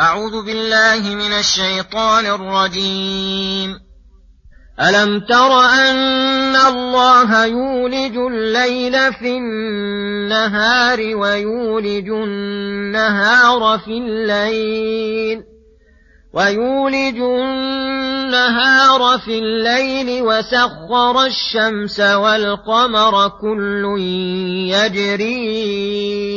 أعوذ بالله من الشيطان الرجيم. ألم تر أن الله يولج الليل في النهار ويولج النهار في الليل ويولج النهار في الليل وسخر الشمس والقمر كل يجري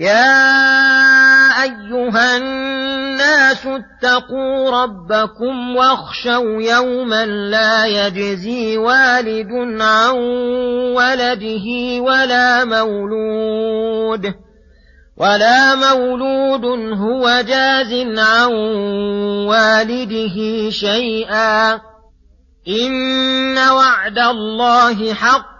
يا أيها الناس اتقوا ربكم واخشوا يوما لا يجزي والد عن ولده ولا مولود ولا مولود هو جاز عن والده شيئا إن وعد الله حق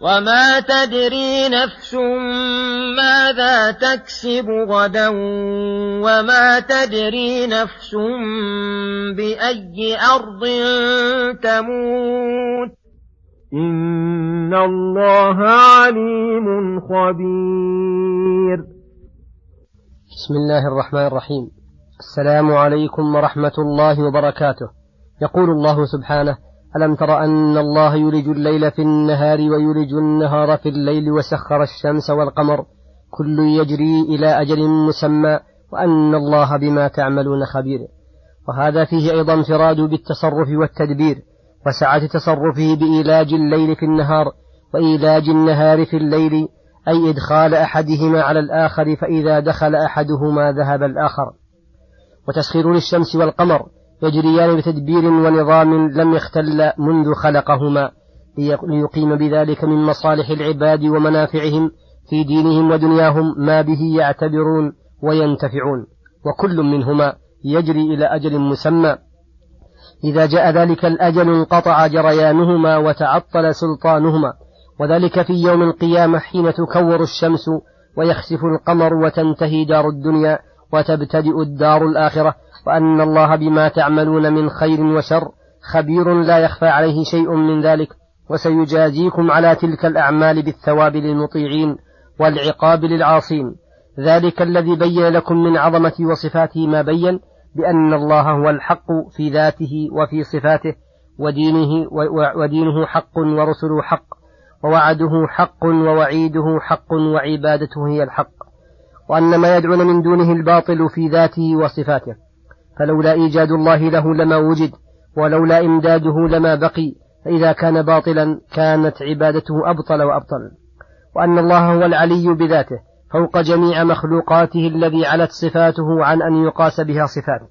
وما تدري نفس ماذا تكسب غدا وما تدري نفس بأي أرض تموت إن الله عليم خبير بسم الله الرحمن الرحيم. السلام عليكم ورحمة الله وبركاته. يقول الله سبحانه ألم تر أن الله يولج الليل في النهار ويولج النهار في الليل وسخر الشمس والقمر؟ كل يجري إلى أجل مسمى وأن الله بما تعملون خبير. وهذا فيه أيضا انفراد بالتصرف والتدبير وسعة تصرفه بإيلاج الليل في النهار وإيلاج النهار في الليل أي إدخال أحدهما على الآخر فإذا دخل أحدهما ذهب الآخر. وتسخير للشمس والقمر يجريان بتدبير ونظام لم يختل منذ خلقهما ليقيم بذلك من مصالح العباد ومنافعهم في دينهم ودنياهم ما به يعتبرون وينتفعون. وكل منهما يجري إلى أجل مسمى. إذا جاء ذلك الأجل انقطع جريانهما وتعطل سلطانهما. وذلك في يوم القيامة حين تكور الشمس ويخسف القمر وتنتهي دار الدنيا وتبتدئ الدار الآخرة وأن الله بما تعملون من خير وشر خبير لا يخفى عليه شيء من ذلك وسيجازيكم على تلك الأعمال بالثواب للمطيعين والعقاب للعاصين. ذلك الذي بين لكم من عظمة وصفاته ما بين بأن الله هو الحق في ذاته وفي صفاته ودينه ودينه حق ورسله حق ووعده حق ووعيده حق وعبادته هي الحق. وأن ما يدعون من دونه الباطل في ذاته وصفاته. فلولا إيجاد الله له لما وجد ولولا إمداده لما بقي فإذا كان باطلا كانت عبادته أبطل وأبطل. وأن الله هو العلي بذاته فوق جميع مخلوقاته الذي علت صفاته عن أن يقاس بها صفاته.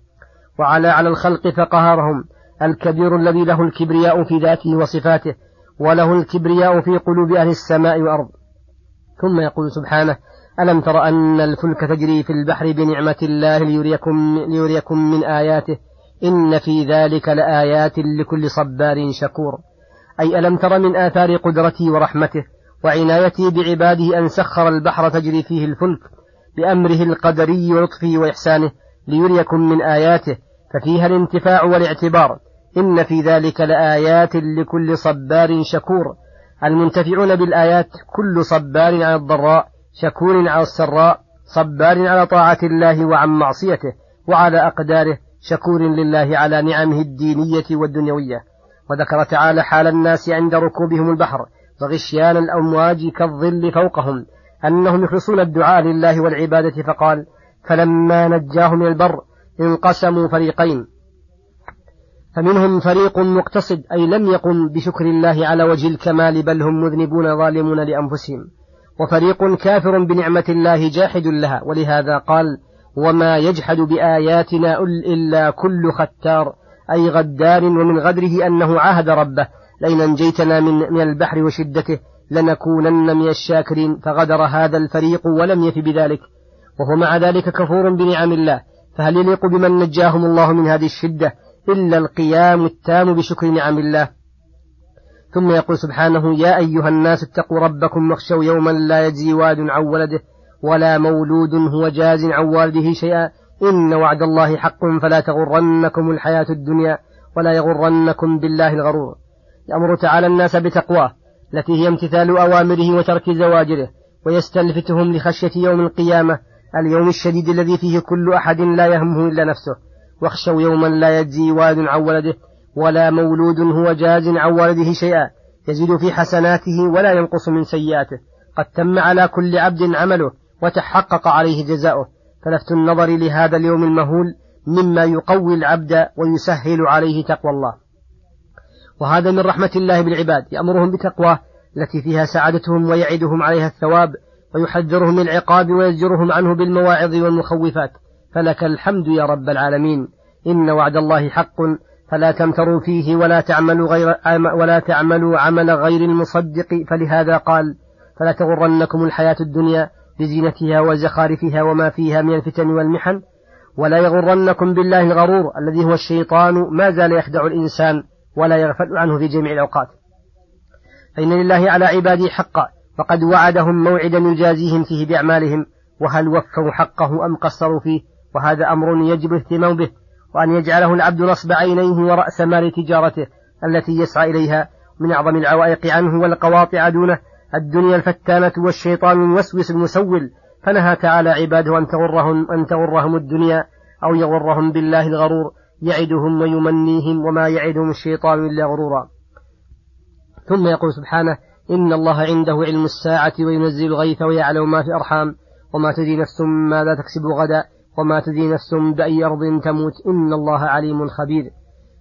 وعلى على الخلق فقهرهم الكبير الذي له الكبرياء في ذاته وصفاته وله الكبرياء في قلوب أهل السماء والأرض. ثم يقول سبحانه ألم تر أن الفلك تجري في البحر بنعمة الله ليريكم, ليريكم من آياته؟ إن في ذلك لآيات لكل صبار شكور. أي ألم تر من آثار قدرته ورحمته؟ وعنايته بعباده أن سخر البحر تجري فيه الفلك بأمره القدري ولطفه وإحسانه ليريكم من آياته. ففيها الانتفاع والاعتبار. إن في ذلك لآيات لكل صبار شكور. المنتفعون بالآيات كل صبار على الضراء. شكور على السراء صبار على طاعة الله وعن معصيته وعلى أقداره شكور لله على نعمه الدينية والدنيوية. وذكر تعالى حال الناس عند ركوبهم البحر وغشيان الأمواج كالظل فوقهم أنهم يخلصون الدعاء لله والعبادة فقال فلما نجاهم من البر انقسموا فريقين فمنهم فريق مقتصد أي لم يقم بشكر الله على وجه الكمال بل هم مذنبون ظالمون لأنفسهم. وفريق كافر بنعمة الله جاحد لها ولهذا قال وما يجحد بآياتنا إلا كل ختار أي غدار ومن غدره أنه عاهد ربه لئن أنجيتنا من, من البحر وشدته لنكونن من الشاكرين فغدر هذا الفريق ولم يف بذلك وهو مع ذلك كفور بنعم الله فهل يليق بمن نجاهم الله من هذه الشدة إلا القيام التام بشكر نعم الله؟ ثم يقول سبحانه يا أيها الناس اتقوا ربكم واخشوا يوما لا يجزي واد عن ولده ولا مولود هو جاز عن والده شيئا. إن وعد الله حق فلا تغرنكم الحياة الدنيا ولا يغرنكم بالله الغرور. يأمر تعالى الناس بتقواه التي هي امتثال أوامره وترك زواجره ويستلفتهم لخشية يوم القيامة اليوم الشديد الذي فيه كل أحد لا يهمه إلا نفسه. واخشوا يوما لا يجزي والد عن ولده ولا مولود هو جاز عن والده شيئا يزيد في حسناته ولا ينقص من سيئاته. قد تم على كل عبد عمله وتحقق عليه جزاؤه. فلفت النظر لهذا اليوم المهول مما يقوي العبد ويسهل عليه تقوى الله. وهذا من رحمة الله بالعباد. يأمرهم بتقواه التي فيها سعادتهم ويعدهم عليها الثواب ويحذرهم من العقاب ويزجرهم عنه بالمواعظ والمخوفات. فلك الحمد يا رب العالمين. إن وعد الله حق فلا تمتروا فيه ولا تعملوا غير ولا تعملوا عمل غير المصدق. فلهذا قال فلا تغرنكم الحياة الدنيا بزينتها وزخارفها وما فيها من الفتن والمحن ولا يغرنكم بالله الغرور الذي هو الشيطان. ما زال يخدع الإنسان ولا يغفل عنه في جميع الأوقات. فإن لله على عباده حقا فقد وعدهم موعدا يجازيهم فيه بأعمالهم وهل وفوا حقه أم قصروا فيه؟ وهذا أمر يجب الاهتمام به. وأن يجعله العبد نصب عينيه ورأس مال تجارته التي يسعى إليها من أعظم العوائق عنه والقواطع دونه. الدنيا الفتانة والشيطان الموسوس المسول فنهى تعالى عباده أن تغرهم أن تغرهم الدنيا أو يغرهم بالله الغرور. يعدهم ويمنيهم وما يعدهم الشيطان إلا غرورا. ثم يقول سبحانه إن الله عنده علم الساعة وينزل الغيث ويعلم ما في الأرحام. وما تدري نفس ماذا تكسب غدا. وما تدري نفس بأي أرض تموت إن الله عليم خبير.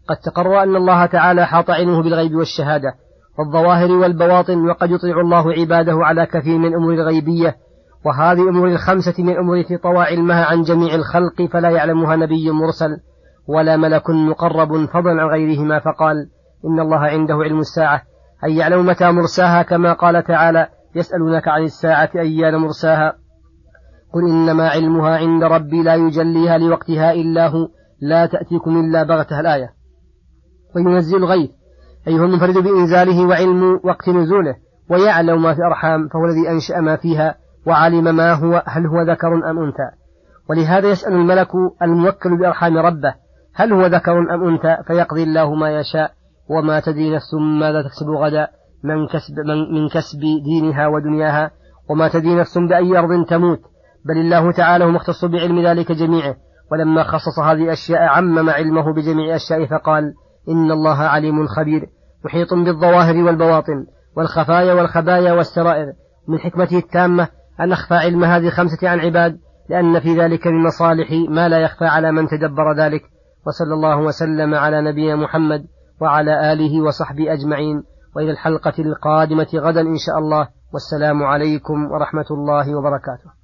قد تقرر أن الله تعالى حاط علمه بالغيب والشهادة والظواهر والبواطن وقد يطيع الله عباده على كثير من الأمور الغيبية وهذه الأمور الخمسة من التي طوى علمها عن جميع الخلق فلا يعلمها نبي مرسل ولا ملك مقرب فضلا عن غيرهما فقال. إن الله عنده علم الساعة. أي يعلم متى مرساها؟ كما قال تعالى يسألونك عن الساعة أيان مرساها؟ قل إنما علمها عند ربي لا يجليها لوقتها إلا هو لا تأتيكم إلا بغتها الآية. وينزل الغيث أي هو المنفرد بإنزاله وعلم وقت نزوله ويعلم ما في الأرحام فهو الذي أنشأ ما فيها وعلم ما هو هل هو ذكر أم أنثى. ولهذا يسأل الملك الموكل بأرحام ربه هل هو ذكر أم أنثى؟ فيقضي الله ما يشاء وما تدري نفس ماذا تكسب غدا من كسب, من, من كسب دينها ودنياها وما تدري نفس بأي أرض تموت. بل الله تعالى هو مختص بعلم ذلك جميعه. ولما خصص هذه الأشياء عمم علمه بجميع الأشياء فقال إن الله عليم خبير محيط بالظواهر والبواطن والخفايا والخبايا والسرائر. من حكمته التامة أن أخفى علم هذه الخمسة عن عباد لأن في ذلك من مصالح ما لا يخفى على من تدبر ذلك. وصلى الله وسلم على نبينا محمد وعلى آله وصحبه أجمعين. وإلى الحلقة القادمة غدا إن شاء الله. والسلام عليكم ورحمة الله وبركاته.